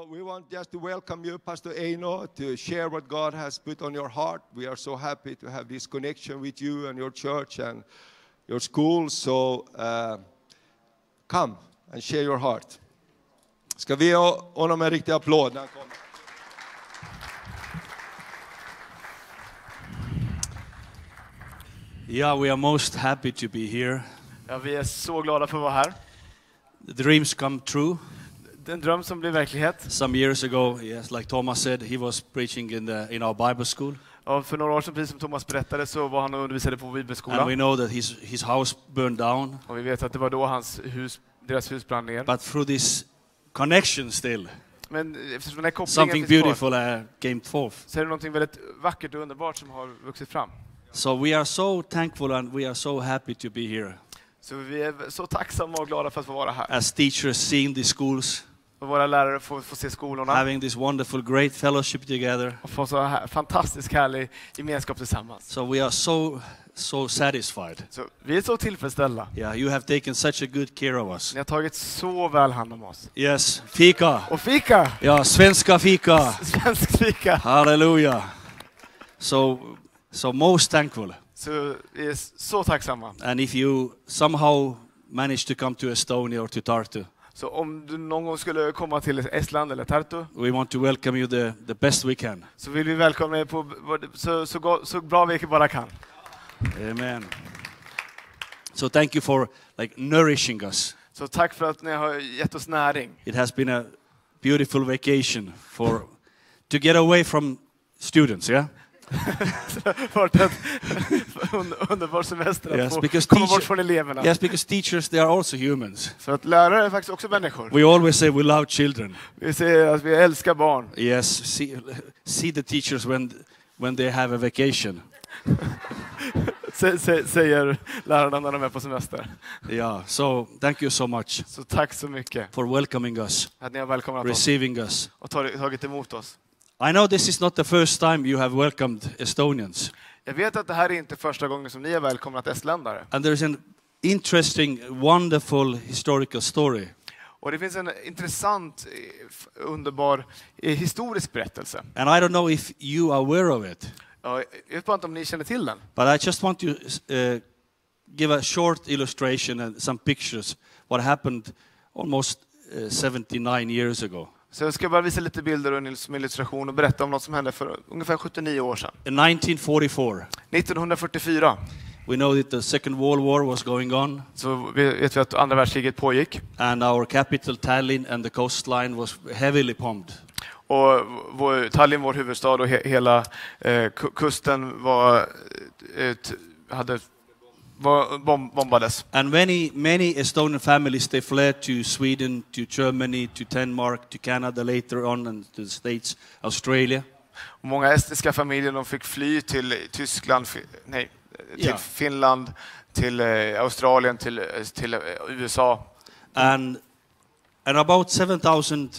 So we want just to welcome you, Pastor Eino, to share what God has put on your heart. We are so happy to have this connection with you and your church and your school. So uh, come and share your heart. Ska vi ge honom en riktig applåd när han kommer? Yeah, we are most happy to be here. Ja, vi är så glada för att vara här. The dreams come true. En dröm som blir verklighet. Some years ago, yes, like Thomas said, he was preaching in, the, in our Bible school. Och för några år sedan, precis som Thomas berättade, så var han och undervisade på And we bibelskolan. know that his, his house burned down. Och vi vet att det var då hans hus, deras hus brann ner. But through this connection still, Men eftersom den här kopplingen something finns kvar, beautiful uh, came forth. så är det någonting väldigt vackert och underbart som har vuxit fram. So we are so thankful and we are so happy to be here. Så vi är så tacksamma och glada för att få vara här. As teachers, seeing the schools, Och våra lärare får, får se skolorna having this wonderful, great fellowship together. och få så här, fantastisk härlig gemenskap tillsammans. So we are so, so satisfied. Så vi är så tillfredsställda. Yeah, you have taken such a good care of us. Ni har tagit så väl hand om oss. Yes, fika. Och fika! Ja, svenska fika. Svensk fika! Hallelujah. So, so most thankful. Så vi är så tacksamma. And if you somehow manage to come to Estonia or to Tartu, Så om du någon gång skulle komma till Estland eller Tartu we want to welcome you the, the best we can. så vill vi välkomna er på så, så, så bra vi bara kan. Amen. So thank you for like nourishing us. Så tack för att ni har gett oss näring. It has been a beautiful vacation for to get away from students, yeah? Underbar semester att Yes, få komma teacher- bort från eleverna. Yes, because teachers they are also humans. För att lärare är faktiskt också människor. We always say we love children. Vi säger att vi älskar barn. Yes, see, see the teachers when when they have a vacation. Sä- sä- Säger lärarna när de är på semester. Yeah, so thank you so much Så tack så mycket for welcoming us, att ni har välkomnat oss receiving us. och tagit emot oss. I know this is not the first time you have welcomed Estonians, Jag vet att det här är inte första gången som ni har välkomnat estländare. and there's an interesting, wonderful historical story. Och det finns en intressant, eh, underbar eh, historisk berättelse. And I don't know if you are aware of it, Ja, Jag vet bara inte om ni känner till den. but I just want to uh, give a short illustration and some pictures what happened almost uh, 79 years ago. Så jag ska bara visa lite bilder och som illustration och berätta om något som hände för ungefär 79 år sedan. In 1944, 1944 we know that the Second World War was going on, så vet vi att andra världskriget pågick. and our capital Tallinn and the coastline was heavily bombed. Och vår, Tallinn, vår huvudstad, och he, hela eh, ku- kusten var, eh, hade, bombades. And many, many Estonian families, they fled to Sweden, to Germany, to Denmark, to Canada later on, and to the States, Australia. Och många estniska familjer de fick fly till Tyskland, nej, till Ja. Finland, till eh, Australien, till, eh, till eh, USA. And, and about 7,000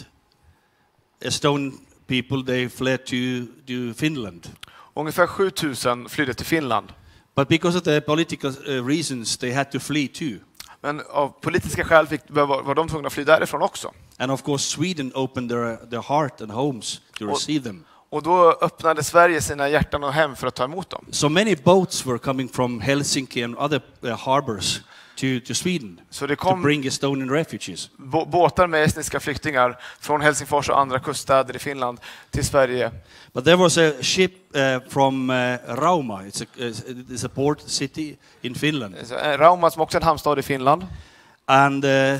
Estonian people, they fled to, to Finland. Ungefär 7000 flydde till Finland. But because of the political uh, reasons, they had to flee too. Men av politiska skäl fick, var, var de tvungna att fly därifrån också. And of course, Sweden opened their, their heart and homes to Och- receive them. Och då öppnade Sverige sina hjärtan och hem för att ta emot dem. So many boats were coming from Helsinki and other uh, harbors to, to Sweden Så det to kom bring Estonian refugees. bå- båtar med estniska flyktingar från Helsingfors och andra kuststäder i Finland till Sverige. But there was a ship uh, from uh, Rauma. It's a, it's a port city in Finland. Eh, Rauma som också är en hamnstad i Finland. And uh,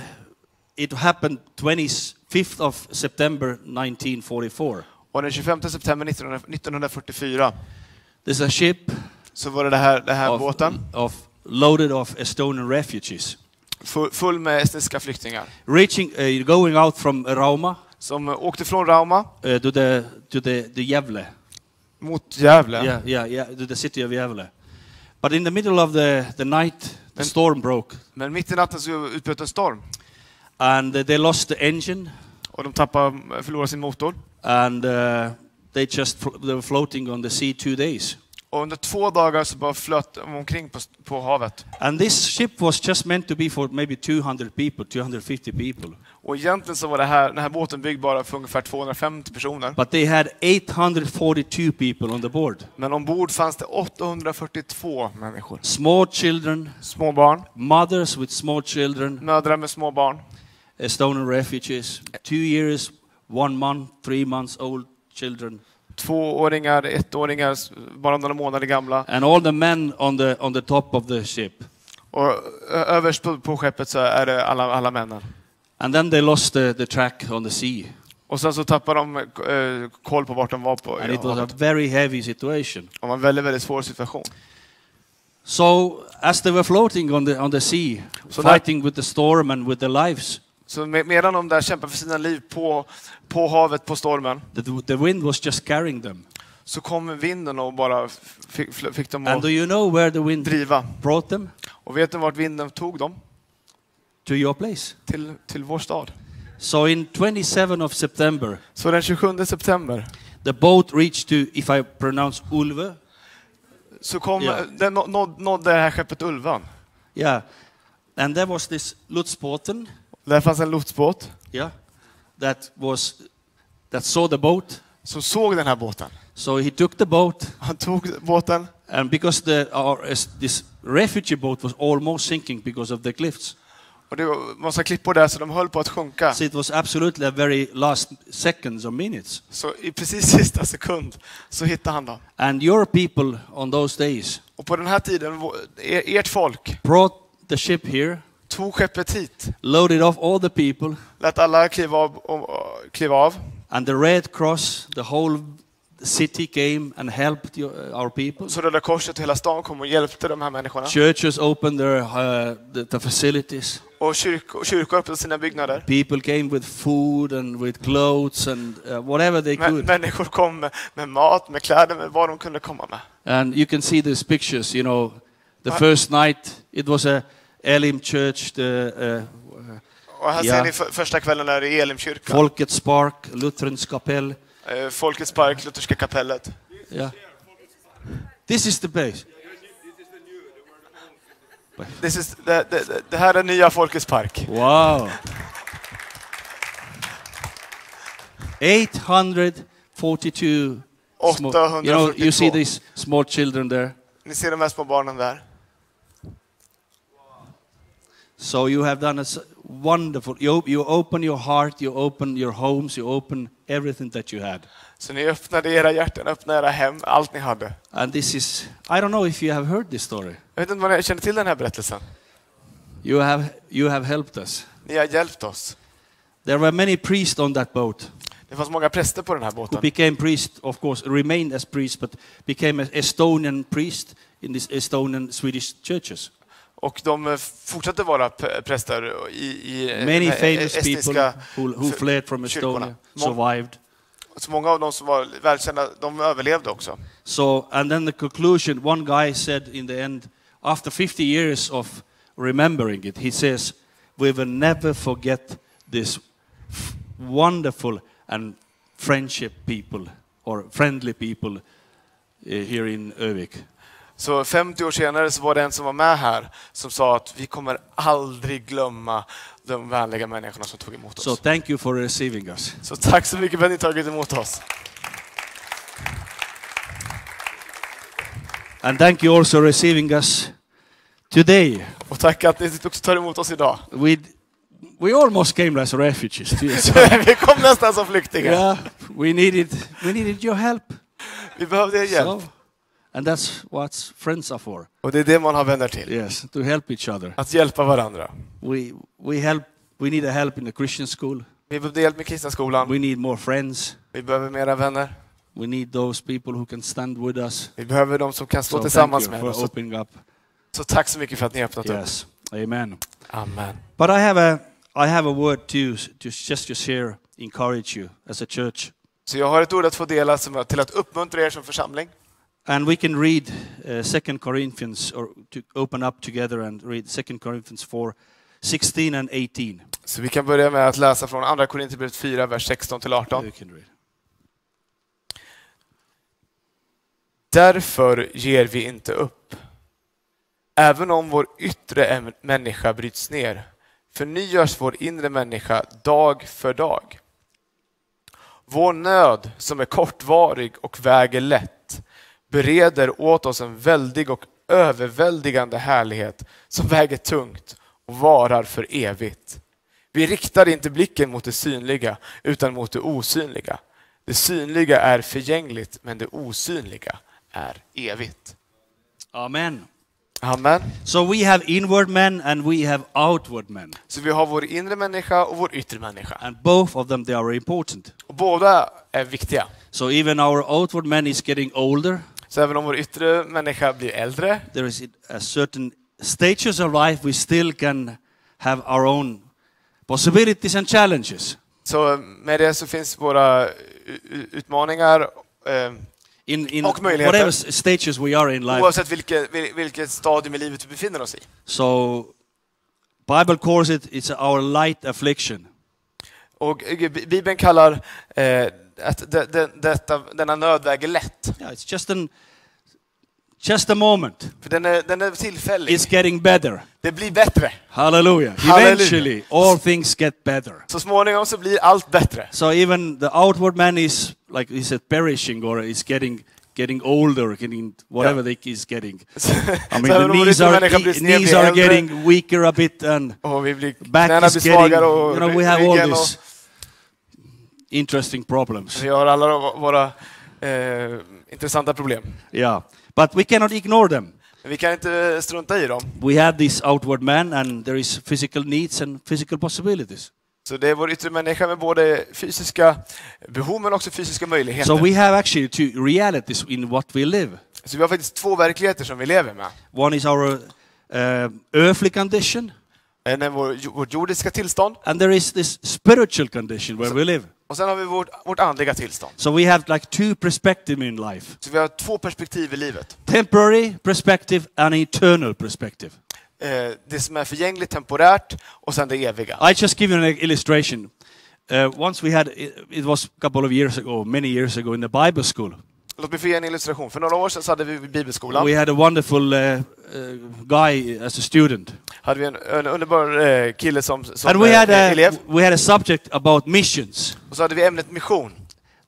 it happened 25th of September 1944. Och den 25 september 1900 1944 There's a ship så var det det här, den här of, båten of loaded of Estonian refugees full, full med estniska flyktingar reaching, uh, going out from Rauma som eh, åkte från Rauma uh, to the to the, the Gävle. mot Gävle. Yeah, yeah, yeah, to the city of Gävle. But in the middle of the, the night, the Men- storm broke, Men mitt i natten så utbröt en storm and they lost the engine, och de tappade, förlorade sin motor. and uh, they just they were floating on the sea two days. Och under två dagar så bara flöt de omkring på, på havet. And this ship was just meant to be for maybe 200 people, 250 people. Och egentligen så var det här, den här båten byggd bara för ungefär 250 personer. But they had 842 people on the board. Men ombord fanns det 842 människor. Small children, Små barn, mothers with small children, mödrar med små barn, Estonian refugees, two years, one month, three months old children, tvååringar, ettåringar, bara några månader gamla. and all the men on the on the top of the ship. Och överst på, på skeppet så är det alla, alla männen. And then they lost the, the track on the sea, Och sen så tappade de eh, koll på vart de var på. and it was a very heavy situation. Det var en väldigt, väldigt svår situation. So as they were floating on the on the sea, So that- fighting with the storm and with their lives, Så med, medan de där kämpar för sina liv på, på havet, på stormen, the, the wind was just carrying them. så kom vinden och bara fick, fick dem And att do you know where the wind driva. brought them? Och vet ni vart vinden tog dem? To your place. Till, till vår stad. So in 27 of September, Så den 27 september the boat reached to, if I pronounce Ulve, så kom, Ja. den nå- nåd, nådde det här skeppet Ulvan. yeah, and there was this Lutzbåten, Där fanns en lotsbåt yeah, that was that saw the boat. som såg den här båten. So he took the boat, Han tog båten and because the our, this refugee boat was almost sinking because of the cliffs, och det var massa klippor där så de höll på att sjunka. so it was absolutely a very last seconds or minutes. Så i precis sista sekund så hittade han dem. And your people on those days Och på den här tiden, er- ert folk brought the ship here, tog skeppet hit, loaded off all the people, lät alla kliva av, kliva av and the Red Cross, the whole city came and helped your, our people. Så Röda Korset och hela stan kom och hjälpte de här människorna. Churches opened their uh, the, the facilities. Och kyrk, och kyrkor öppnade sina byggnader. People came with food and with clothes and uh, whatever they could. människor kom med, med mat, med kläder, med vad de kunde komma med. And you can see these pictures. You know, the Uh, first night it was a Elim church, the uh, Och här Ja. ser ni för, första kvällen är det Elimkyrkan, Folkets Park, Lutherans Kapell. eh, Folkets park, Lutherska kapellet. Yeah. This is the place. This is, det, det, det- det här är nya Folkets park. Wow. 842 small, you know you see 842. these small children there Ni ser de här små barnen där. So you have done a wonderful you, you open your heart you open your homes you open everything that you had Så ni öppnade era hjärtan, öppnade era hem, allt ni hade. and this is i don't know if you have heard this story Jag vet inte om ni känner till den här berättelsen. you have you have helped us Ni har hjälpt oss. there were many priests on that boat Det fanns många präster på den här who båten. became priests of course remained as priests but became an estonian priest in these estonian swedish churches Och de eh, fortsatte vara präster i, i eh, Many de famous people estniska who, who f- fled from. Estonia survived. Så många av dem som var välkända, de överlevde också. So, and then the conclusion, one guy said in the end, after 50 years of remembering it, he says, we will never forget this wonderful and friendship people or friendly people uh, here in Övik. Så 50 år senare så var det en som var med här som sa att vi kommer aldrig glömma de vänliga människorna som tog emot oss. So thank you for receiving us. Så tack så mycket för att ni tagit emot oss. And thank you also receiving us today. Och tack att ni också tar emot oss idag. We, we almost came as refugees. vi kom nästan som flyktingar. Yeah, we needed we needed your help. Vi behövde er hjälp. So, and that's what friends are for. Och det är det man har vänner till. Yes, to help each other. Att hjälpa varandra. We we help. We need a help in the Christian school. Vi behövde hjälp med kristna skolan. We need more friends. Vi behöver mera vänner. We need those people who can stand with us. Vi behöver de som kan stå So thank tillsammans med oss. Opening up. så tack så mycket för att ni har öppnat upp. Yes, Amen. Amen. But I have a I have a word to to just to share, encourage you as a church, Så jag har ett ord att få dela som, till att uppmuntra er som församling. And we can read uh, Second Corinthians or to open up together and read Second Corinthians 4, 16 and 18. Så vi kan börja med att läsa från Andra Korinthierbrevet 4, vers 16 till 18. You can read. Därför ger vi inte upp. Även om vår yttre människa bryts ner, förnyas vår inre människa dag för dag. Vår nöd som är kortvarig och väger lätt bereder åt oss en väldig och överväldigande härlighet som väger tungt och varar för evigt. Vi riktar inte blicken mot det synliga utan mot det osynliga. Det synliga är förgängligt men det osynliga är evigt. Amen. Amen. So we have inward men and we have outward men. Så vi har vår inre människa och vår yttre människa. And both of them, they are important. Och båda är viktiga. So even our outward man is getting older. Så även om vår yttre människa blir äldre There is a certain stages of life we still can have our own possibilities and challenges. så med det så finns våra u- utmaningar eh, In, in Och möjligheter. whatever s- stages we are in life. oavsett vilket, vil- vilket stadium i livet vi befinner oss i. So Bible calls it, it's our light affliction. Och eh, Bi- Bibeln kallar eh, att de, de, detta, denna nöd väger lätt. Yeah, it's just an just a moment. För den är, den är tillfällig. It's getting better. Det blir bättre. Hallelujah. Eventually all things get better. Så småningom så blir allt bättre. So even the outward man is like he said perishing or is getting getting older, getting whatever they is getting. I mean the knees are, knees are getting weaker a bit and back is getting, you know, we have all these interesting problems. vi har alla våra eh, intressanta problem. Yeah. But we cannot ignore them. Vi kan inte strunta i dem. We have this outward man and there is physical needs and physical possibilities. Så det är vår yttre människa med både fysiska behov men också fysiska möjligheter. So we have actually two realities in what we live. Så vi har faktiskt två verkligheter som vi lever med. One is our uh, earthly condition En är vår, vårt jordiska tillstånd and there is this spiritual condition where we live. Och sen har vi vårt, vårt andliga tillstånd. So we have like two perspectives in life. Så vi har två perspektiv i livet. Temporary perspective and eternal perspective. Eh, det som är förgängligt, temporärt och sen det eviga. I just give you an illustration. Uh, once we had, it, was a couple of years ago, many years ago in the Bible school. Låt mig få ge en illustration. För några år sedan så hade vi bibelskolan We had a wonderful uh, guy as a student. hade vi en, en underbar eh, kille som, som And we eh, had, a, elev. we had a subject about missions. Och så hade vi ämnet mission.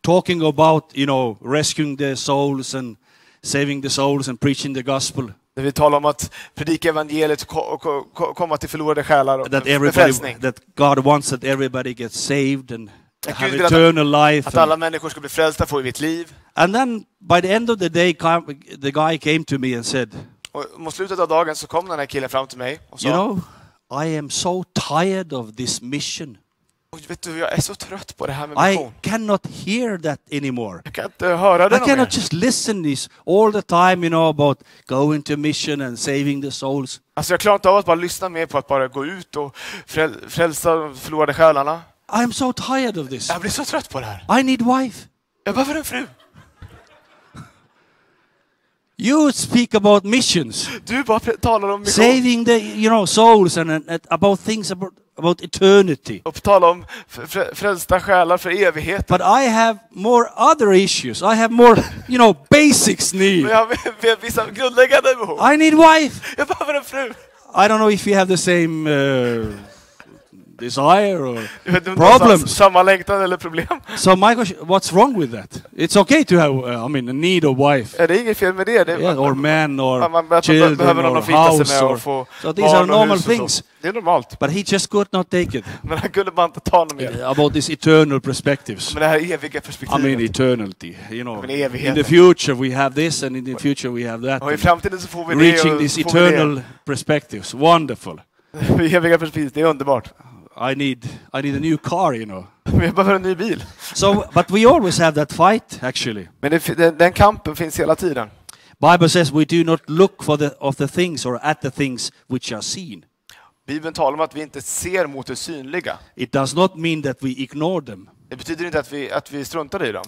talking about you know rescuing the souls and saving the souls and preaching the gospel Där vi talar om att predika evangeliet och ko- ko- ko- komma till förlorade själar och that everybody that God wants that everybody gets saved and Att have vill att- eternal life Att alla människor ska bli frälsta, få evigt liv. and then by the end of the day the guy came to me and said Och mot slutet av dagen så kom den här killen fram till mig och sa you know I am so tired of this mission "Oj, vet du, jag är så trött på det här med I mission. cannot hear that anymore Jag kan inte höra det I någon mer. cannot just listen this all the time you know about going to mission and saving the souls Alltså jag klarar inte av att bara lyssna mer på att bara gå ut och fräl, frälsa de förlorade själarna. I'm so tired of this Jag blir så trött på det här. I need wife Jag behöver en fru. You speak about missions, Du bara talar om mission. saving the you know souls and, and about things about, about eternity. Och talar om frälsta själar för evighet. But I have more other issues. I have more you know basics need. Men jag har vi- vi- vissa grundläggande behov. I need wife. Jag behöver en fru. I don't know if you have the same uh, desire or det är problems. sam- Samma längtan eller problem. So my question: What's wrong with that? It's okay to have uh, I mean a need a wife, Är det inget fel med det? det yeah, or man man, or man, children behöver någon or att house med or och få so these are normal things. Det är normalt. But he just could not take it Men han kunde bara inte ta något mer. about these eternal perspectives. Men det här eviga I mean perspektivet. eternity, you know. Men In the future we have this and in the future we have that. Och i framtiden så får vi det Reaching these det. eternal perspectives, wonderful. Det eviga perspektivet, det är underbart. I need, I need a new car, you know. Jag behöver en ny bil. So, but we always have that fight, actually. Men det, den, den kampen finns hela tiden. Bible says we do not look for the of the things or at the things which are seen. Bibeln talar om att vi inte ser mot det synliga. It does not mean that we ignore them, Det betyder inte att vi, att vi struntar i dem.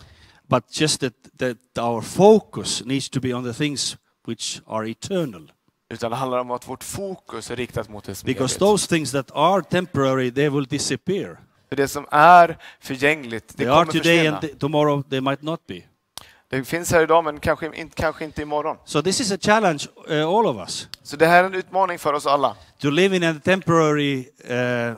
but just that, that our focus needs to be on the things which are eternal. Utan det handlar om att vårt fokus är riktat mot det som Because evigt. those things that are temporary, they will disappear. För det som är förgängligt, det They are kommer today and försvinna. th- tomorrow they might not be. Det finns här idag, men kanske, in, kanske inte imorgon. So this is a challenge, uh, all of us, Så det här är en utmaning för oss alla. to live in a temporary uh,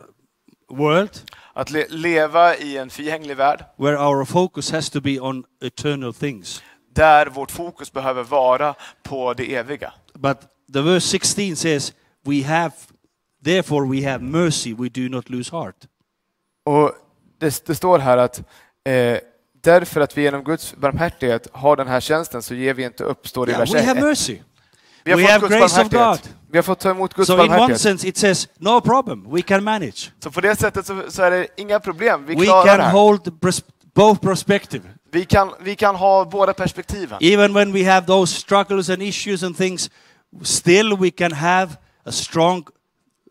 world Att le leva i en förgänglig värld, where our focus has to be on eternal things. där vårt fokus behöver vara på det eviga. But the verse 16 says, "We have, therefore we have mercy; we do not lose heart." Och det, det står här att eh, därför att vi genom Guds barmhärtighet har den här tjänsten så ger vi inte upp, står det i vers we have 1. mercy. Vi har we fått have Guds grace of barmhärtighet. Vi har fått ta emot Guds So in one barmhärtighet. sense, it says, "No problem; we can manage. Så på det sättet så, så är det inga problem. Vi We klarar det can här. hold pers- both perspective." Vi kan, vi kan ha båda perspektiven. Even when we have those struggles and issues and things, still we can have a strong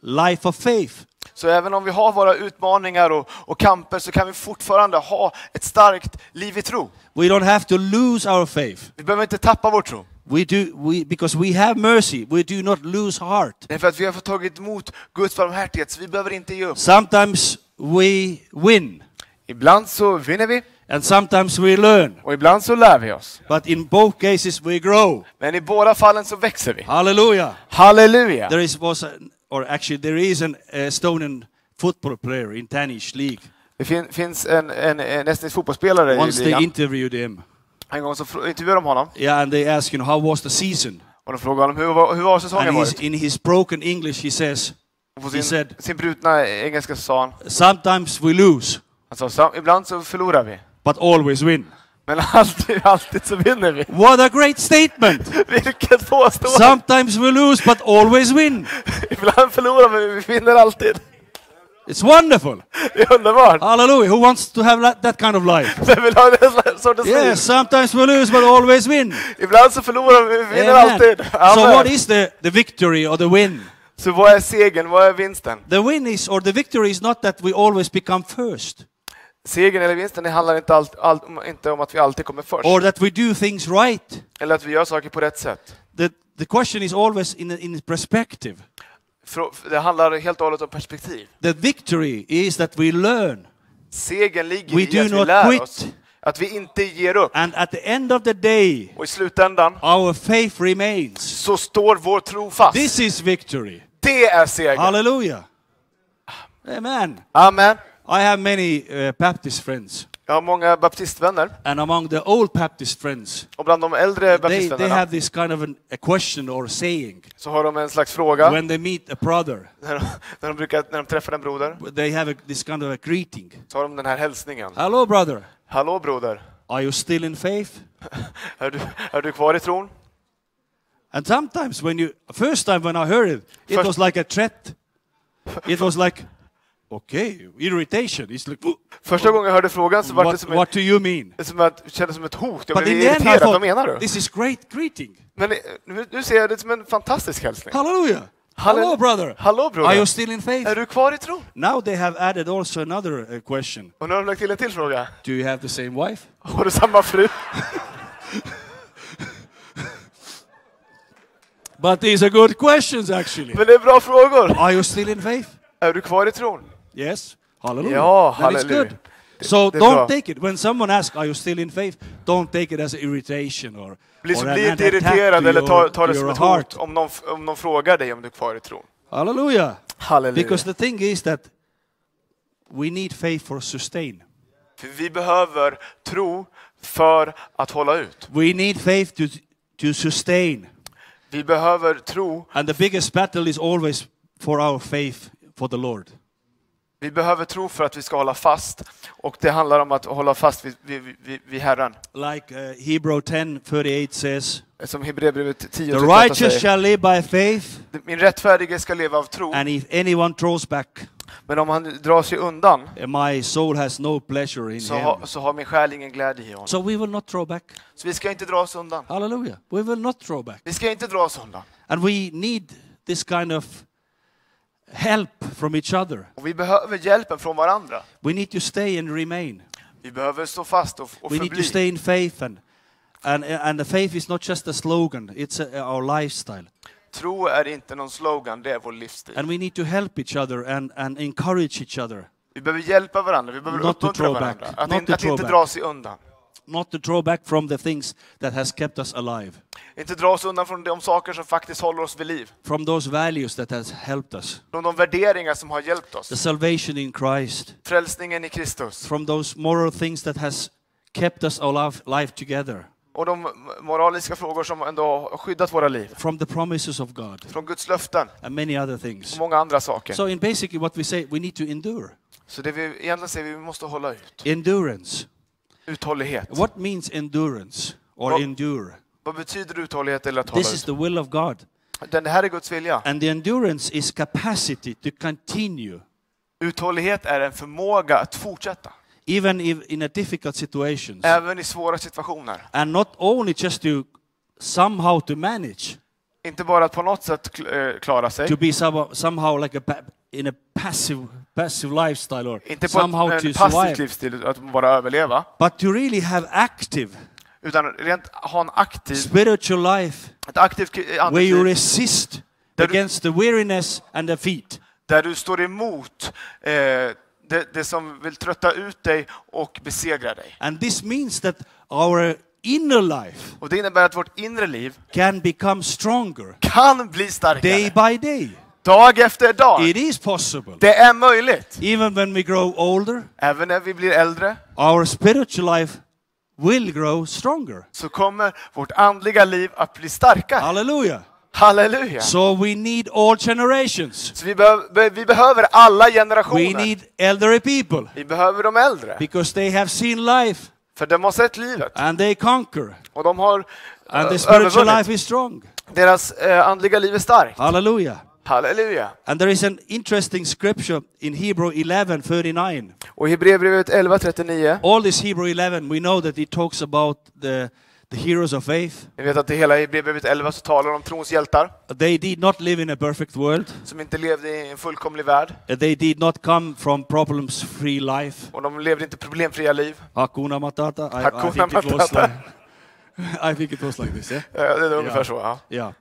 life of faith. Så även om vi har våra utmaningar och, och kamper så kan vi fortfarande ha ett starkt liv i tro. We don't have to lose our faith. Vi behöver inte tappa vår tro. We do we because we have mercy. We do not lose heart. Därför att vi har fått tagit emot Guds barmhärtighet, så vi behöver inte ge upp. Sometimes we win Ibland så vinner vi and sometimes we learn. och ibland så lär vi oss. But in both cases we grow. Men i båda fallen så växer vi. Hallelujah. Halleluja! There is was a, or actually there is an Estonian football player in Danish league. Det fin, finns en, en, en estnisk fotbollsspelare i Once they ligan. interviewed him. En gång så intervjuade de honom Yeah, and they asked, you know, how was the season? och de frågade honom hur, var- hur har säsongen And varit? in his broken English, he says, på he sin, said- sin brutna engelska sa han, sometimes we lose, han sa, "Sam- ibland så förlorar vi. But always win. Men alltid, alltid så vinner vi. What a great statement! Vilket påstående! Sometimes we lose, but always win. Ibland förlorar vi, vi vinner alltid. It's wonderful. Det är underbart! Hallelujah. Who wants to have that- kind of life? Vem vill ha den sortens liv? Yes, sometimes we lose, but always win. Ibland så förlorar vi, vi vinner Amen. alltid. So what Amen. is the, the victory or the win? Så vad är segern? Vad är vinsten? The win is, or the victory is not that we always become first, Segern eller vinsten det handlar inte, allt, allt, inte om att vi alltid kommer först. or that we do things right. Eller att vi gör saker på rätt sätt. The, the question is always in, in perspective. Det handlar helt och hållet om perspektiv. The victory is that we learn, Segern ligger We i att vi lär quit. oss. Att vi inte ger upp. and at the end of the day, Och i slutändan our faith remains. så står vår tro fast. This is victory. Det är segern. Hallelujah. Amen. Amen. I have many uh, Baptist friends, Jag har många baptistvänner. and among the old Baptist friends, Och bland de äldre they, they baptistvännerna have this kind of an, a question or saying så har de en slags fråga. when they meet a brother. När de, när de, brukar, när de träffar en broder They have a, this kind of a greeting. så har de den här hälsningen. Hello, brother. Hallå broder, Are you still in faith? är du, är du kvar i tron? And sometimes when you first time when I heard it, it First- was like a threat. It was like, okay, irritation. Like, "Whoa, Första gången jag hörde frågan så var det som, what ett, do you mean? som att, kändes som ett hot. Jag But blev irriterad. Vad menar du? this is great greeting. Men eh, nu, nu ser jag det som en fantastisk hälsning. Hallelujah. Halle- Hello, brother. Hallå Are broder, you still in faith? är du kvar i tron? Now they have added also another uh, question. Och nu har de lagt till en till fråga. Do you have the same wife? Har du samma fru? But these are good questions actually. Men det är bra frågor. Are you still in faith? Är du kvar i tron? Yes. Hallelujah. Ja, Then it's good. So det don't take it when someone asks, "Are you still in faith?" Don't take it as irritation or, Bli, or inte irriterad eller ta, ta det som ett hot om någon, om någon frågar dig om du är kvar i tron. Hallelujah. Halleluja. Because the thing is that we need faith for sustain. För vi behöver tro för att hålla ut. We need faith to to sustain. Vi behöver tro, And the biggest battle is always for our faith for the Lord. Vi behöver tro för att vi ska hålla fast. Och det handlar om att hålla fast vid, vid, vid, Herren. Like uh, Hebrew 10:38 says, Som Hebreerbrevet 10 "The 38 righteous shall live by faith, Min rättfärdige ska leva av tro, and if anyone draws back, men om han drar sig undan my soul has no pleasure in så, him." ha, så har min själ ingen glädje i honom. So we will not draw back. Så vi ska inte dra oss undan. Hallelujah. We will not draw back. Vi ska inte dra oss undan. And we need this kind of help from each other. Och vi behöver hjälpen från varandra. We need to stay and remain. Vi behöver stå fast och, och We need to förbli. stay in faith and and and the faith is not just a slogan, it's a, our lifestyle. Tro är inte någon slogan, det är vår livsstil. And we need to help each other and, and encourage each other. Vi behöver hjälpa varandra, vi behöver Not uppmuntra varandra. back. Att, in, att inte back. dra sig undan. Not to draw back from the things that has kept us alive, Inte dra oss undan från de saker som faktiskt håller oss vid liv. from those values that has helped us. Från de värderingar som har hjälpt The oss. salvation in Christ, Frälsningen i Kristus. from those moral things that has kept us life together, Och de moraliska frågor som ändå har skyddat våra liv. from the promises of God, Från Guds löften and many other och things. många andra saker. So in basically what we say, we need to endure. Så det vi egentligen säger, vi måste hålla ut. Endurance. Uthållighet. What means endurance or Vad- endure? Vad betyder uthållighet eller att hålla This is the will of God. Den, här är Guds vilja. And the endurance is capacity to continue, Uthållighet är en förmåga att fortsätta. even if in a difficult situations. Även i svåra situationer. And not only just to somehow to manage, Inte bara att på något sätt eh, klara sig. to be somehow, like a in a passive passive lifestyle or Inte på somehow ett, to en passiv survive, livsstil, att bara överleva. but to really have active Utan rent ha en aktiv, spiritual life ett aktivt k- where andligt you liv resist Där du- against the weariness and defeat. där du står emot eh, det, det som vill trötta ut dig och besegra dig. And this means that our inner life Och det innebär att vårt inre liv can become stronger kan bli day starkare. by day. Dag efter dag. It is possible. Det är möjligt. Even when we grow older, Även när vi blir äldre our spiritual life will grow stronger. så kommer vårt andliga liv att bli starkare. Hallelujah. Halleluja! So we need all generations. Så vi, behöver, vi behöver alla We generationer. need elderly people Vi behöver de äldre. because they have seen life För de har sett livet. and they conquer. Och de har And eh, the spiritual övervunnit. life is strong. Deras eh, andliga liv är starkt. Hallelujah. Halleluja! And there is an interesting scripture in Hebrew 11:39. Och i Hebreerbrevet 11.39, All this Hebrew 11, we know that it talks about the, the heroes of faith. ni vet att i hela Hebreerbrevet 11 så talar om trons hjältar They did not live in a perfect world. som inte levde i en fullkomlig värld. They did not come from problems-free life. Och de levde inte problemfria liv. Hakuna matata. I, I, Hakuna think, it was like, I think it was like this, yeah? Eh, Det är ungefär så. Ja.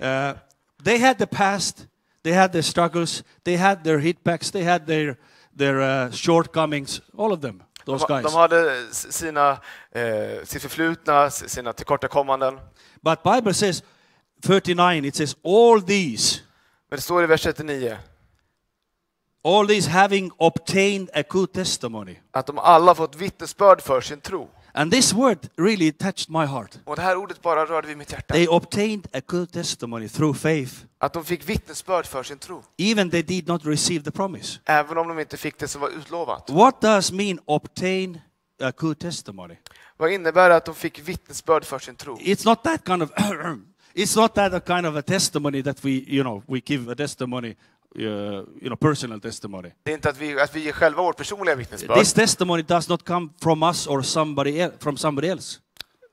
Yeah. Uh, they had the past, they had their struggles, they had their hitbacks, they had their, their uh, shortcomings, all of them, those guys. de hade sina, eh, sitt förflutna, sina tillkortakommanden. But Bible says, 39, it says, all these, Men det står i vers 39 all these having obtained a good testimony. att de alla fått vittnesbörd för sin tro. And this word really touched my heart. Och det här ordet bara rörde vid mitt hjärta. They obtained a good testimony through faith, Att de fick vittnesbörd för sin tro. even they did not receive the promise. Även om de inte fick det som var utlovat. What does mean obtain a good testimony? Vad innebär det att de fick vittnesbörd för sin tro? It's not that kind of it's not that a kind of a testimony that we you know we give a testimony uh, you know personal testimony. Det är inte att vi, att vi ger själva vårt personliga vittnesbörd. This testimony does not come from us or somebody el- from somebody else.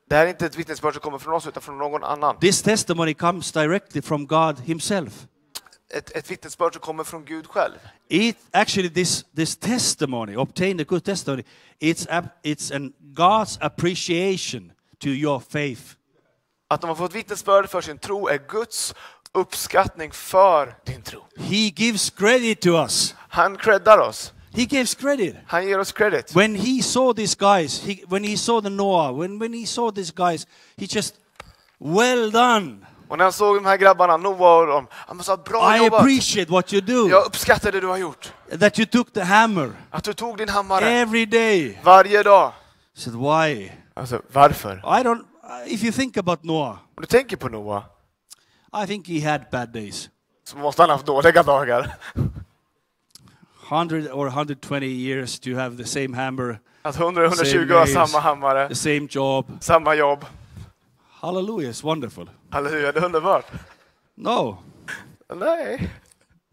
Det här är inte ett vittnesbörd som kommer från oss utan från någon annan. This testimony comes directly from God Himself. Ett, ett vittnesbörd som kommer från Gud själv. It actually this this testimony, obtain a good testimony. It's a, it's an God's appreciation to your faith. Att de har fått vittnesbörd för sin tro är Guds uppskattning för din tro. He gives credit to us. Han creddar oss. He gives credit. Han ger oss credit. When he saw these guys, he, when he saw the Noah, when, when he saw these guys, he just, well done. Och när han såg de här grabbarna, Noah och dem, han sa bra I jobbat. appreciate what you do. Jag uppskattar det du har gjort. That you took the hammer Att du tog din hammare every day. varje dag. I said, why? Alltså, varför? I don't, if you think about Noah, Om du tänker på Noah, I think he had bad days. så måste han ha haft dåliga dagar. 100 or 120 years to have the same hammer, Att 100-120 Same har days. samma hammare, the same job. samma jobb. Hallelujah, it's wonderful. Halleluja, det är underbart. No, Nej.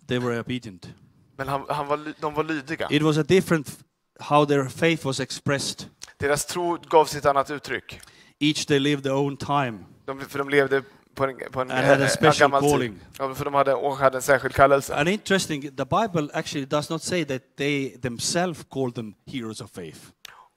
they were obedient. Men han, han var, de var lydiga. It was a different how their faith was expressed. Deras tro gav sig ett annat uttryck. Each they lived their own time. De, för de levde på en, på en, And had a eh, special calling. för de hade, och hade en särskild kallelse. And interesting, the Bible actually does not say that they themselves call them heroes of faith.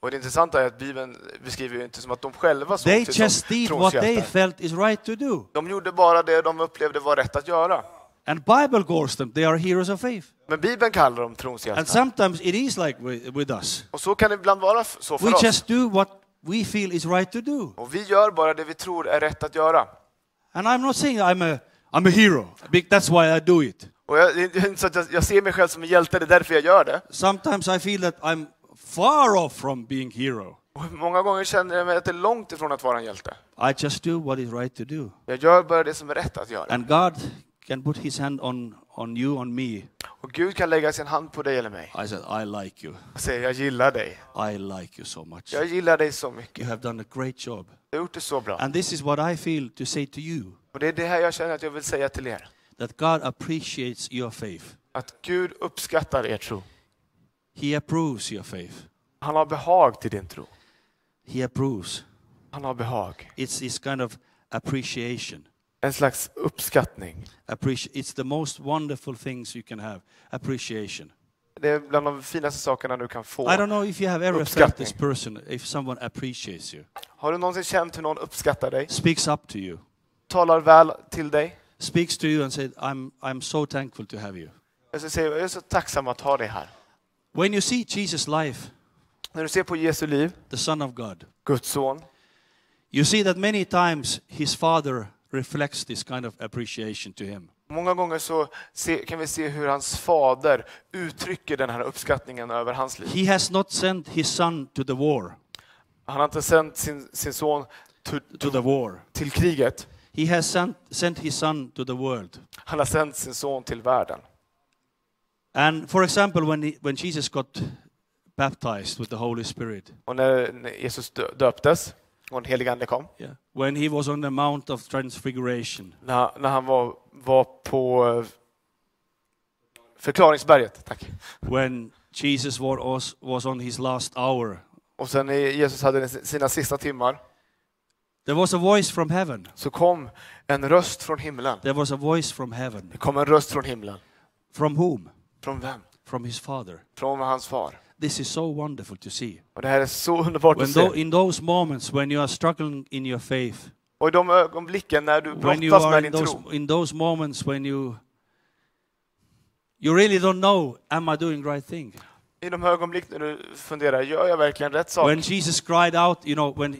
Och det intressanta är att Bibeln beskriver ju inte som att de själva såg They sig just som did what they tronshjältar. felt is right to do. De gjorde bara det de upplevde var rätt att göra. And Bible calls them, they are heroes of faith. Men Bibeln kallar dem And tronshjältar. sometimes it is like with, us. Och så kan det ibland vara så för We oss. just do what we feel is right to do. Och vi gör bara det vi tror är rätt att göra. And I'm not saying I'm a, I'm a hero. That's why I do it. Och jag, det är inte så att jag, jag ser mig själv som en hjälte, det är därför jag gör det. Sometimes I feel that I'm far off from being hero. Och många gånger känner jag mig att det är långt ifrån att vara en hjälte. I just do what is right to do. Jag gör bara det som är rätt att göra. And God can put his hand on, on you, on me. Och Gud kan lägga sin hand på dig eller mig I said, I like you. och säga jag gillar dig. I like you so much. Jag gillar dig så mycket. You have done a great job. Du har gjort det så bra. And this is what I feel to say to you Och det är det här jag känner att jag vill säga till er. that God appreciates your faith. Att Gud uppskattar er tro. He approves your faith. Han har behag till din tro. He approves. Han har behag. It's this kind of appreciation. En slags uppskattning. Appreci- it's the most wonderful things you can have. Appreciation. Det är bland de finaste sakerna du kan få. I don't know if you have ever felt this person, if someone appreciates you, Har du någonsin känt hur någon uppskattar dig? speaks up to you, Talar väl till dig? speaks to you and says, I'm, I'm so thankful to have you. Jag säga, jag är så tacksam att ha dig här. When you see Jesus' life, När du ser på Jesu liv, the Son of God, Guds son, you see that many times his Father reflects this kind of appreciation to him. Många gånger så se, kan vi se hur hans fader uttrycker den här uppskattningen över hans liv. He has not sent his Son to the war, Han har inte sänt sin, sin son to, to the war. till kriget. He has sent, sent his Son to the world. Han har sänt sin son till världen. And for example, when, he, when Jesus got baptized with the Holy Spirit, Och när när Jesus dö- döptes och den helige ande kom, yeah, when he was on the Mount of Transfiguration, när, när han var, var på eh, förklaringsberget, tack. when Jesus was, was on his last hour, Och sen Jesus hade sina sista timmar there was a voice from heaven. så kom en röst från himlen. There was a voice from heaven. Det kom en röst från himlen. From whom? Från vem? From his Father. Från hans far. This is so wonderful to see. Och det här är så underbart When att se. in those moments when you are struggling in your faith, Och i de ögonblicken när du when you brottas are med in din those, tro, in those moments when you you really don't know, am I doing right thing? i de ögonblick när du funderar, gör jag verkligen rätt sak? When Jesus cried out, you know, when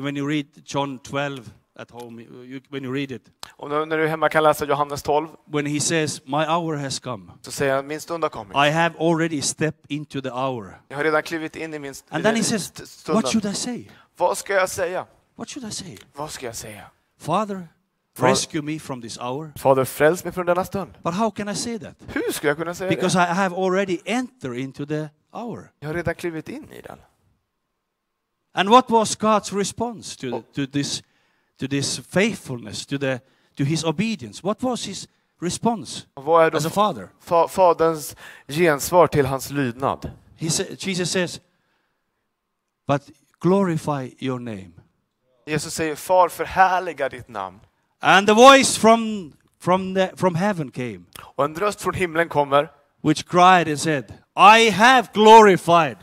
when you read John 12 at home, you, when you read it, Och när du hemma kan läsa Johannes 12 when he says, "My hour has come," så säger han, min stund har kommit. I have already stepped into the hour. Jag har redan klivit in i min st- And then he says, st- "What stunden. should I say? Vad ska jag säga? What should I say? Vad ska jag säga? Father, Fa- rescue me from this hour." Fader, fräls mig från denna stund. But how can I say that? Hur ska jag kunna säga Because det? I have already entered into the hour. Jag har redan klivit in i den. And what was God's response to, to this to this faithfulness, to the to his obedience? What was his response vad är as a father? fa- faderns gensvar till hans lydnad? He sa- Jesus says, "But glorify your name." Jesus säger, far förhärliga ditt namn. And the voice from from the from heaven came, Och en röst från himlen kommer which cried and said, "I have glorified.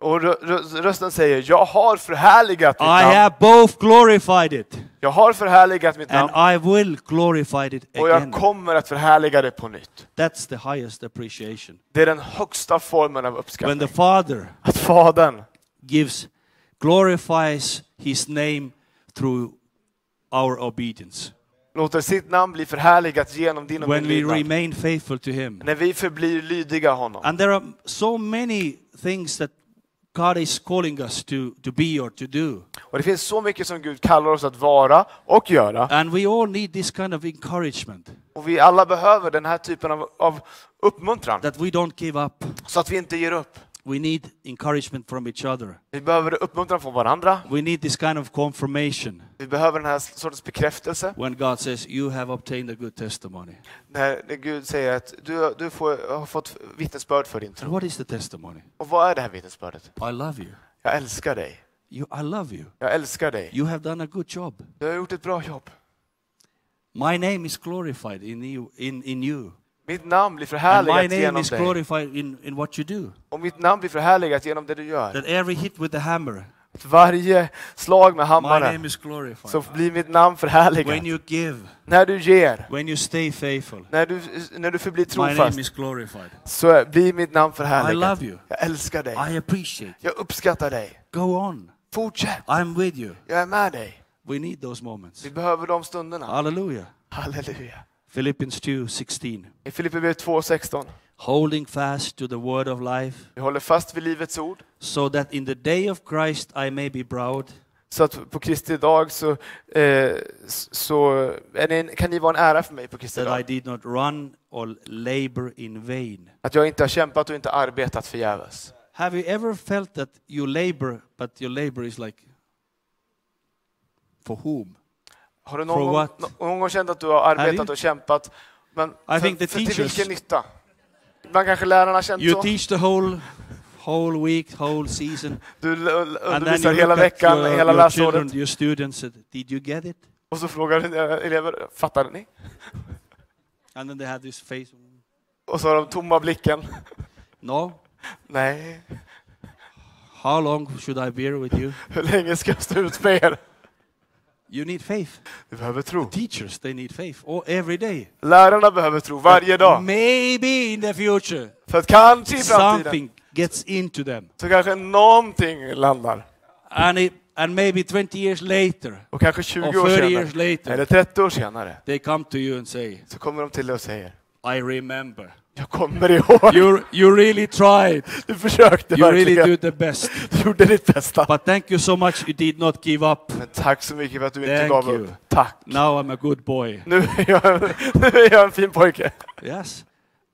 Och rö- rö- rösten säger, jag har förhärligat I mitt namn. have both glorified it, Jag har förhärligat mitt and namn I will glorify it och jag again." kommer att förhärliga det på nytt. That's the highest appreciation. Det är den högsta formen av When uppskattning. the Father Att Fadern gives glorifies his name through our obedience låter sitt namn bli förhärligat genom din when we remain faithful to him När vi förblir lydiga honom. and there are so many things that god is calling us to, to be or to do Och det finns så mycket som Gud kallar oss att vara och göra. and we all need this kind of encouragement Och vi alla behöver den här typen av, av uppmuntran. that we don't give up Så att vi inte ger upp. We need encouragement from each other Vi behöver uppmuntran från varandra. we need this kind of confirmation Vi behöver den här sortens bekräftelse. when god says you have obtained a good testimony När Gud säger att du, du får, har fått vittnesbörd för din and tro. what is the testimony Och vad är det här vittnesbördet? i love you Jag älskar dig. you i love you Jag älskar dig. you have done a good job Du har gjort ett bra jobb. My name is glorified in you. In, in you. Mitt namn blir förhärligat name genom is dig. glorified in, in what you do. Och mitt namn blir förhärligat genom det du gör. That every hit with the hammer, Att varje slag med my hammaren name is glorified. så blir mitt namn förhärligat. When you give, När du ger, when you stay faithful, när du, när du förblir my name trofast, is glorified. så blir mitt namn I förhärligat. love you. Jag älskar dig. I appreciate. Jag uppskattar dig. Go on. Fortsätt, I'm with you. jag är med dig. We need those moments. Vi behöver de stunderna. Hallelujah. Halleluja. Philippians 2:16. I Filipperbrevet 2.16. Holding fast to the word of life, Vi håller fast vid livets ord. so that in the day of Christ I may be proud, Så att på Kristi dag så, eh, så en, kan ni vara en ära för mig på Kristi that I dag. did not run or labor in vain. Att jag inte har kämpat och inte arbetat förgäves. Have you ever felt that you labor, but your labor is like for whom? Har du någon gång, någon gång känt att du har arbetat och kämpat, men I för, för till vilken nytta? Ibland kanske lärarna har känt You så. teach the whole whole week, whole season, Du undervisar hela veckan, your, hela your children, läsåret. your students, did you get it? Och så frågar dina elever, fattade ni? And then they have this face. Och så har de tomma blicken. No. Nej, How long should I bear with you? hur länge ska jag stå ut med er? You need faith. Du behöver tro. Teachers, they need faith. Or every day. Lärarna behöver tro varje dag. Maybe in the future, För att kanske i framtiden something gets into them. så kanske någonting landar. And, it, and maybe 20 years later, Och kanske 20 or år 30 senare, years later, eller 30 år senare, they come to you and say, så kommer de till dig och säger I remember. Jag kommer ihåg. You, you really tried. Du försökte You really verkligen. did the best. Du gjorde ditt bästa. But thank you so much you did not give up. Men tack så mycket för att du inte Thank gav you. upp. Tack. Now I'm a good boy. Nu är, jag, nu är jag en fin pojke. Yes.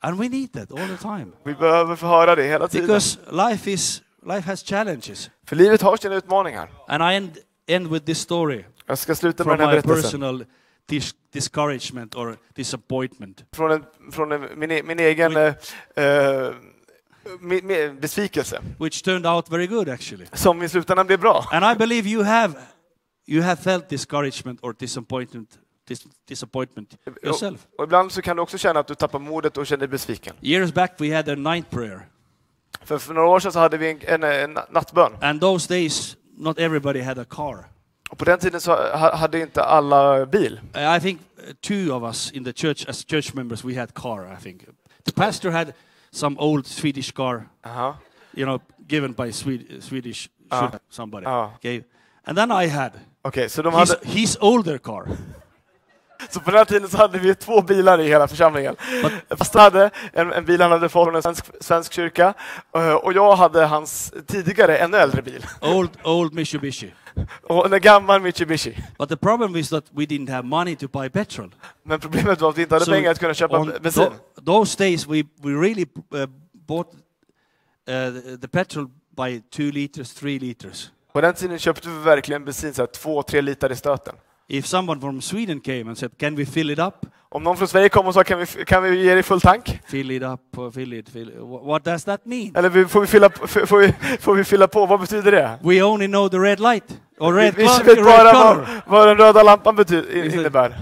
And we need that all the time. Vi behöver få höra det hela tiden. Because life is life has challenges. För livet har sina utmaningar. And I end, end with this story Jag ska sluta med den här berättelsen. Dis- discouragement or disappointment. Från, en, från en, min, e- min egen eh, min, min besvikelse. Which turned out very good actually. Som i slutändan blev bra. And I believe you have you have felt discouragement or disappointment dis- disappointment yourself. Och ibland så kan du också känna att du tappar modet och känner dig besviken. Years back we had a night prayer. För, för några år sedan så hade vi en, en, en nattbön. And those days not everybody had a car. Och på den tiden så ha- hade inte alla bil. Uh, I think uh, two of us in the church, as church members, we had car. I think the pastor had some old Swedish car, Aha. you know, given by Swed- Swedish Ah. should- somebody. Ah. Okay, and then I had Okej, så, de his, hade, his older car. så på den här tiden så hade vi två bilar i hela församlingen. Pastorn hade en, en bil han hade fått från en svensk, svensk kyrka eh, och jag hade hans tidigare ännu äldre bil. Old, old Mitsubishi. Och en gammal Mitsubishi. But the problem is that we didn't have money to buy petrol. Men problemet var att vi inte hade So pengar att kunna köpa bensin. tho- those days, we, we really uh, bought uh, the, petrol by two liters, three liters. På den tiden köpte vi verkligen bensin så här, två, tre liter i stöten. If someone from Sweden came and said, "Can we fill it up?" Om någon från Sverige kom och sa kan vi, kan vi ge dig full tank? Fill it up, or fill it, fill it. Wh- What does that mean? Eller får vi, fylla, får, vi, får vi fylla på? Vad betyder det? We only know the red light Vi, red, vi color. vad, vad den röda lampan betyder, innebär.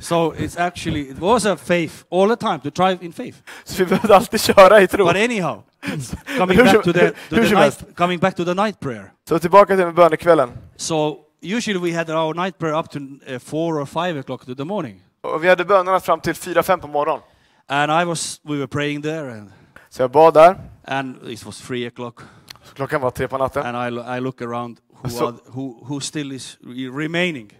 So it's actually it was a faith all the time to drive in faith. Så vi behövde alltid köra i tro. But anyhow, coming back to the, to the night, coming back to the night prayer. Så tillbaka till bönekvällen. So usually we had our night prayer up to uh, four or five o'clock to the morning, Och vi hade bönerna fram till 4-5 på morgonen. and I was we were praying there, and Så jag bad där. and it was three o'clock, klockan var tre på natten. and I I look around who are, who who still is re- remaining,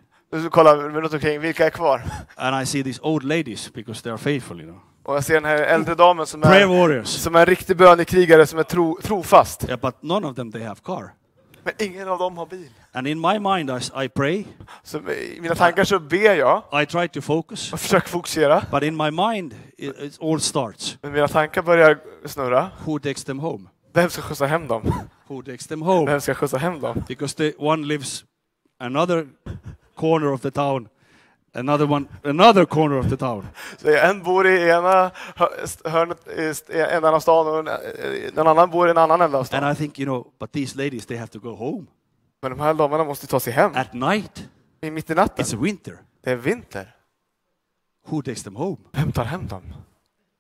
så kollar vi runt omkring, vilka är kvar? and I see these old ladies because they are faithful, you know, Och jag ser den här äldre damen som är, som är en riktig bönekrigare som är tro, trofast. Yeah, but none of them they have car. Men ingen av dem har bil. And in my mind, I, I pray, Så i mina tankar så ber jag I try to focus, och försöker fokusera. but in my mind, it, it all starts. Men mina tankar börjar snurra. Who takes them home? Vem ska skjutsa hem dem? Who takes them home? Vem ska skjutsa hem dem? Because the one lives another corner of the town, another one another corner of the town. Så en bor i ena hö- hörnet i ändan av stan och en- annan bor i en annan ända av And stan. I think, you know, but these ladies, they have to go home Men de här damerna måste ta sig hem. at night. I mitt i natten. It's winter. Det är vinter. Who takes them home? Vem tar hem dem?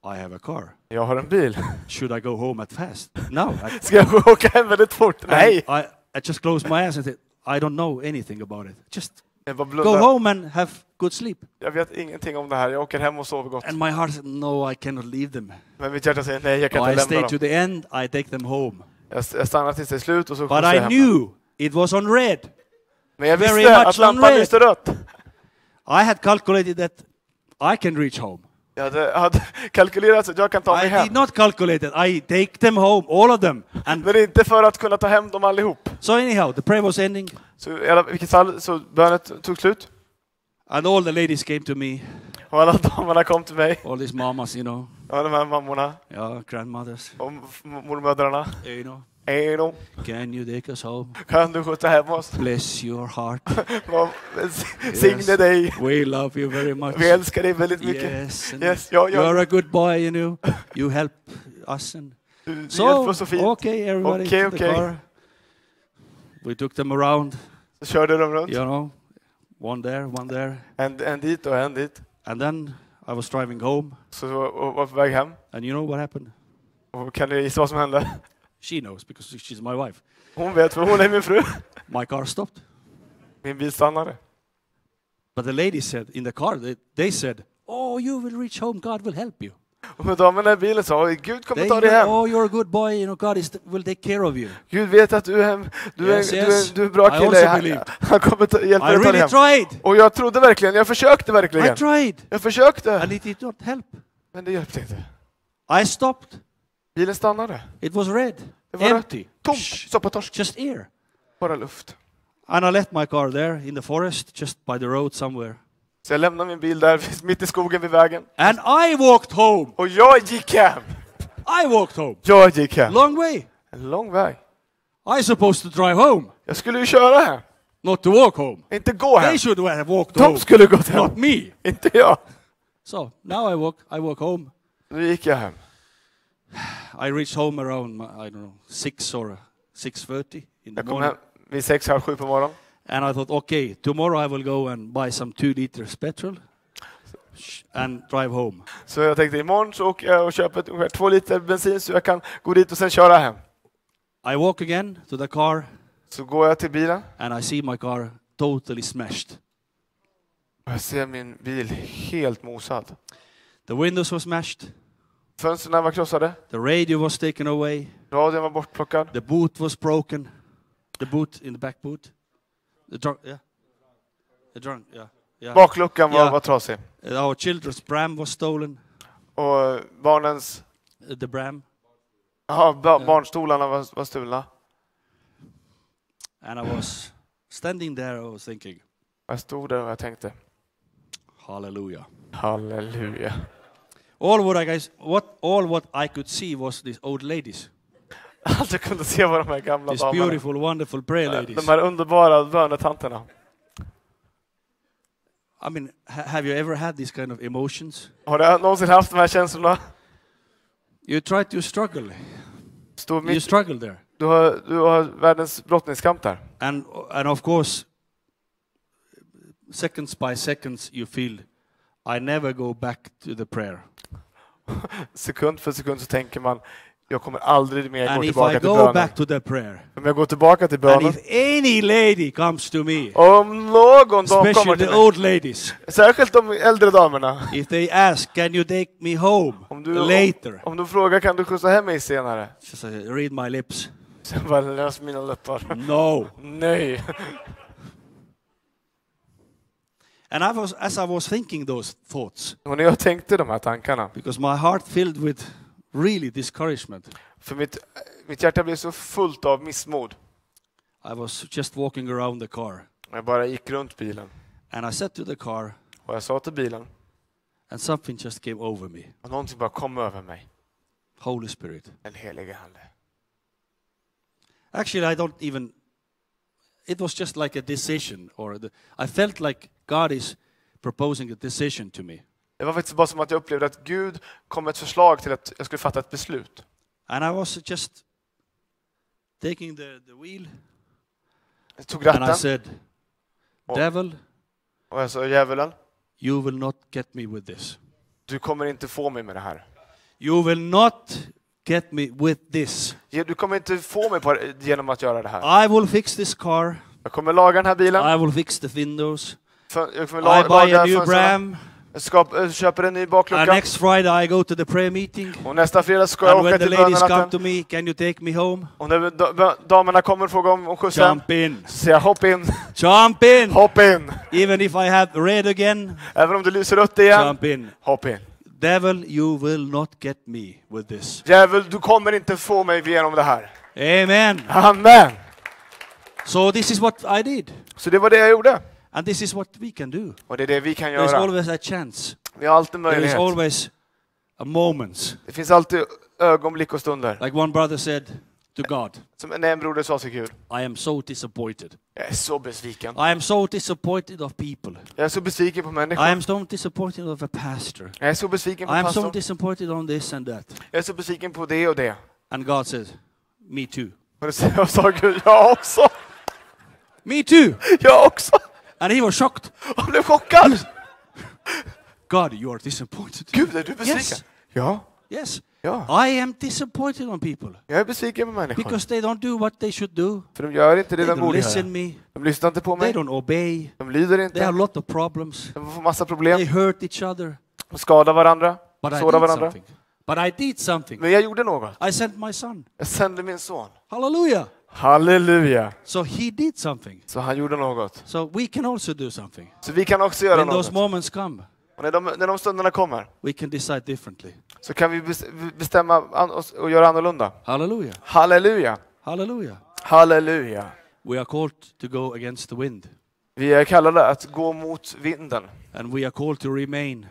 I have a car. Jag har en bil. Should I go home at fast? No. I, Ska jag åka hem väldigt fort? Nej! I, I just close my eyes and say, I don't know anything about it. Just Jag go home and have good sleep. Jag vet ingenting om det här. Jag åker hem och sover gott. And my heart said, no, I cannot leave them. Men mitt hjärta säger nej, jag kan I inte stay lämna to dem. the end, I take them home. Jag jag stannar tills det är slut och så But skjutsar I jag hem knew it was on red. Men jag Very visste much att lampan lyste rött. I had calculated that I can reach home. Jag hade, hade kalkylerat så att jag kan ta mig I hem. did not calculate it. I take them home, all of them. And Men inte för att kunna ta hem dem allihop. so anyhow, the prayer was ending, Så i alla- vilket fall, så bönet tog slut. and all the ladies came to me, Och alla damerna kom till mig. all these mamas, you know, Ja, de här mammorna yeah, grandmothers, och mormödrarna. you know, Då. can you take us home? Kan du skjutsa hem oss? Bless your heart. Signe Yes. dig. We love you very much. Vi älskar dig väldigt mycket. Yes, Yes, ja, ja. you're a good boy, you know. You help us and Du, du hjälper so oss så fint. okay, everybody Okay, to the okay. car. We took them around, Så körde de runt. you know, one there, one there, En, en dit och en dit. and then I was driving home, Så var på väg hem. and you know what happened? Och kan du gissa vad som hände? She knows because she's my wife. Hon vet, för hon är min fru. My car stopped, Min bil stannade. but the lady said in the car, they, they said, "Oh, you will reach home. God will help you." Och med damerna i bilen sa, Gud kommer ta dig hem. oh, you're a good boy. You know, God is will take care of you. Gud vet att du är. Du är, Yes, du är, du är en bra I kille. Han, han kommer ta, hjälpa I dig att ta dig really hem. tried. Och jag trodde verkligen, jag försökte I verkligen. tried, Jag försökte. and it did not help. Men det hjälpte inte. I stopped. Bilen stannade. It was red, Det var empty, Tomt. Soppatorsk. just air. Bara luft. And I left my car there in the forest, just by the road somewhere. Så jag lämnade min bil där mitt i skogen vid vägen. And I walked home. Och jag gick hem. I walked home. Jag gick hem. Long way. En lång väg. I supposed to drive home, Jag skulle ju köra hem. not to walk home. Inte gå hem. They should have walked De home, skulle gått hem. not me. Inte jag. So now I walk. I walk home. Nu gick jag hem. I reached home around I don't know six or six thirty in the Jag kom morning. hem vid sex, halv sju på morgonen. And I thought, okay, tomorrow I will go and buy some two liters petrol and drive home. Så jag tänkte imorgon så åker jag och köper ett- ungefär två liter bensin så jag kan gå dit och sen köra hem. I walk again to the car Så går jag till bilen and I see my car totally smashed. och jag ser min bil helt mosad. The windows were smashed, Fönstren var krossade, the radio was taken away, radion var bortplockad, the boot was broken, the boot in the back boot, the trunk, yeah, the trunk, yeah, yeah. bakluckan var, Ja. var trasig. Our children's pram was stolen, Och barnens, uh, the pram, ja, ba, barnstolarna var, var stulna. and I was standing there. Was thinking, Jag stod där och jag tänkte, Hallelujah. halleluja. All what I guys, what all what I could see was these old ladies, Allt jag kunde se var de här gamla these damerna. beautiful, wonderful prayer ladies. De här underbara bönetanterna. I mean, ha- have you ever had these kind of emotions? Har du någonsin haft de här känslorna? You try to struggle. Stå You mitt, struggle there, du, har, du har världens brottningskamp där. and and of course, seconds by seconds, you feel, I never go back to the prayer. Sekund för sekund så tänker man, jag kommer aldrig mer gå And tillbaka till bönen. back to the prayer, Om jag går tillbaka till and bönen, if any lady comes to me, om någon dam kommer till the old ladies, särskilt de äldre damerna, if they ask, "Can you take me home om du, later?" om du frågar kan du skjutsa hem mig senare? "Read my lips." Sen bara lös mina läppar. No. Nej. And I was, as I was thinking those thoughts, Och när jag tänkte de här tankarna, because my heart filled with really discouragement, för mitt, mitt hjärta blev så fullt av missmod. I was just walking around the car. Jag bara gick runt bilen. And I said to the car, Och jag sa till bilen, and something just came over me och någonting bara kom över mig. Holy Spirit. Den helige Ande. Actually, I don't even, it was just like a decision, or the, I felt like God is proposing a decision to me. Det var faktiskt bara som att jag upplevde att Gud kom med ett förslag till att jag skulle fatta ett beslut. And I was just taking the, the wheel, Jag tog and I ratten said. Devil, och jag sa djävulen, you will not get me with this. du kommer inte få mig med det här. You will not get me with this. Du kommer inte få mig på genom att göra det här. I will fix this car. Jag kommer laga den här bilen. I will fix the windows. I buy a new. Bram. Skap, äh, köper en ny And baklucka. next Friday I go to the prayer meeting. Och nästa fredag ska jag And åka till ladies come bönenatten. to me, can you take me home? Och när damerna kommer och frågar om, om skjutsen, Jump in. så jag hopp in, Jump in. hopp in. Even if I have red again, Även om det lyser rött igen, jump in. hopp in. Devil, you will not get me with this. Djävul, du kommer inte få mig igenom det här. Amen. Amen! So this is what I did. Så det var det jag gjorde. And this is what we can do. Och det är det vi kan There's göra. always a chance. Vi har alltid There is möjlighet. always a moment. Det finns alltid ögonblick och stunder. Like one brother said to God, Som en broder sa till Gud, I am so disappointed. jag är så besviken. I am so disappointed of people. Jag är så besviken på I människor. am so disappointed of a pastor. Jag är så besviken på I am so pastorn. disappointed on this and that. Jag är så besviken på det och det. And God says, Me too. Och då sa Gud, jag också. Me too. Jag också. And he was shocked. Han blev chockad. God, you are disappointed. Gud, är du besviken? Yes. Ja. Yes. Ja. I am disappointed on people Jag är besviken på människor. because they don't do what they should do. För de gör inte det They de don't borde listen göra. me. De lyssnar inte på They mig. don't obey. De lyder They inte. have a lot of problems. De får massa They problem. hurt each other. De skadar varandra. But I Sårar did varandra. something. But I did something. Men jag gjorde något. I sent my son. Jag sände min son. Hallelujah. Halleluja. So he did something. Så han gjorde något. So we can also do something. Så vi kan också göra When those något. moments come, Och när de, när de stunderna kommer we can decide differently. så kan vi bes- bestämma oss och göra annorlunda. Hallelujah. Halleluja. Hallelujah. Halleluja. We are called to go against the wind. Vi är kallade att gå mot vinden. And we are called to remain,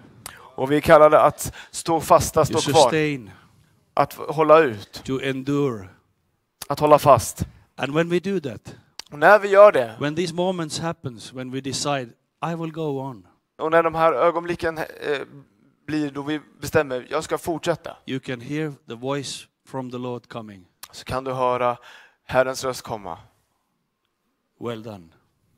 Och vi är kallade att stå fasta, to stå kvar. sustain, Att hålla ut. to endure. Att hålla fast. And when we do that, Och när vi gör det, when these moments happens, when we decide, I will go on, och när de här ögonblicken eh, blir då vi bestämmer, jag ska fortsätta. you can hear the voice from the Lord coming. Så kan du höra Herrens röst komma. Well done.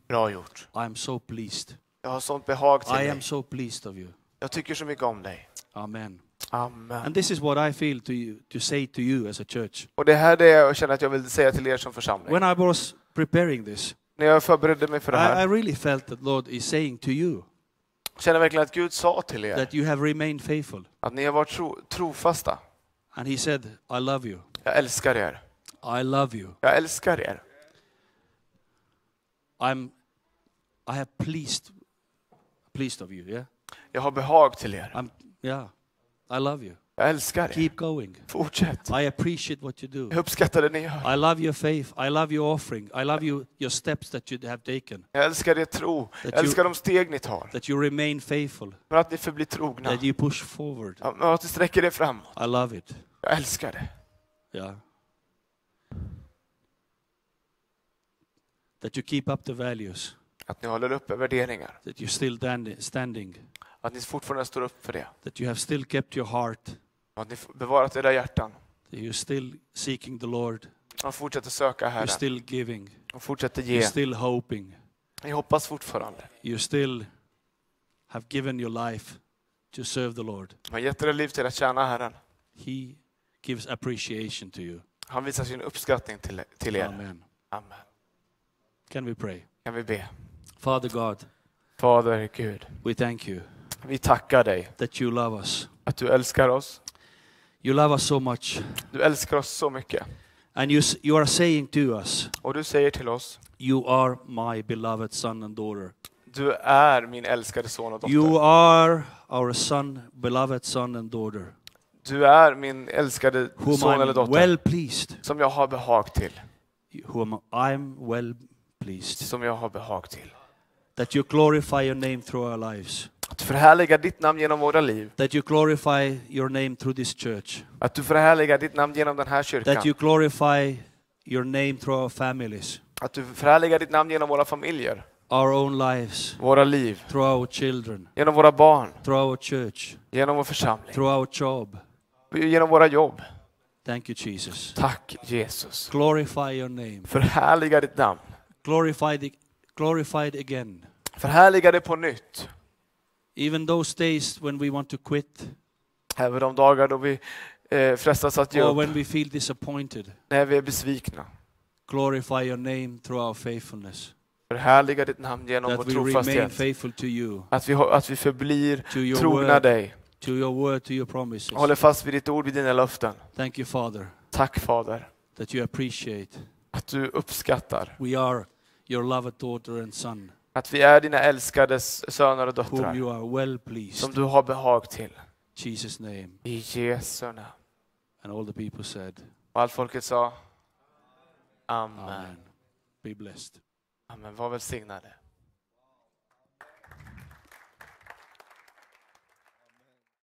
Bra gjort. I am so pleased. Jag har sånt behag till I am dig. so pleased of you. Jag tycker så mycket om dig. Amen. Amen. And this is what I feel to you, to say to you as a church. Och det här är det jag känner att jag vill säga till er som församling. When I was preparing this, När jag förberedde mig för det I, I här, really felt that Lord is saying to you känner verkligen att Gud sa till er that you have remained faithful. att ni har varit tro, trofasta. And He said, I love you. Jag älskar er. I love you. Jag älskar er. I'm, I have pleased, pleased of you. Yeah, Jag har behag till er. I'm, yeah, I love you. Jag älskar er. Keep going. Fortsätt. I appreciate what you do. Jag uppskattar det ni gör. I love your faith. I love your offering. I love you, your steps that you have taken. Jag älskar er tro. Jag älskar de steg ni tar. That you remain faithful. Men att ni förblir trogna. That you push forward. Ja, men Att ni sträcker er framåt. I love it. Jag älskar det. Yeah. That you keep up the values. Att ni håller uppe värderingar. That you're still standing. Att ni fortfarande står upp för det. That you have still kept your heart. Att ni bevarat era hjärtan. That you're still seeking the Lord. Och fortsätter söka You're Herren. still giving. Och fortsätter You're ge. still hoping. Ni hoppas fortfarande. You still have given your life to serve the Lord. Ni har gett era liv till att tjäna Herren. He gives appreciation to you. Han visar sin uppskattning till, till er. Amen. Amen. Can we pray? Kan vi be? Father God, Fader Gud, we thank you vi tackar dig that you love us. att du älskar oss. You love us so much. Du älskar oss så mycket. And you, you are saying to us, Och du säger till oss, You are my beloved son and daughter. du är min älskade son och You dotter. are our son, beloved son and daughter, Du är min älskade whom son eller I'm dotter. well pleased. Som jag har behag till. Whom I'm well pleased. Som jag har behag till. That you glorify your name through our lives. Att förhärliga ditt namn genom våra liv. That you glorify your name through this church. Att du förhärligar ditt namn genom den här That kyrkan. you glorify your name through our families, Att du förhärligar ditt namn genom våra familjer. our own lives, Våra liv. through our children, Genom våra barn. through our church, Genom vår församling. through our job. Genom våra jobb. Thank you, Jesus. Tack Jesus. Glorify your name. Förhärliga ditt namn. Glorify the, glorified again. Förhärliga det på nytt. Even those days when we want to quit Även de dagar då vi eh, frestas att ge or upp. when we feel disappointed, När vi är besvikna. glorify your name through our faithfulness. Förhärliga ditt namn genom vår that remain trofasthet. you, Att vi, att vi förblir trogna word, dig. to your word, to your promises. Håller fast vid ditt ord, vid dina löften. Thank you, Father, Tack Fader, that you appreciate att du uppskattar we are your loved daughter and son, att vi är dina älskade söner och whom döttrar you are well pleased. som du har behag till. Jesus' name. I Jesu namn. And all the people said, Och allt folket sa Amen. Amen. Be blessed. Amen. Var välsignade.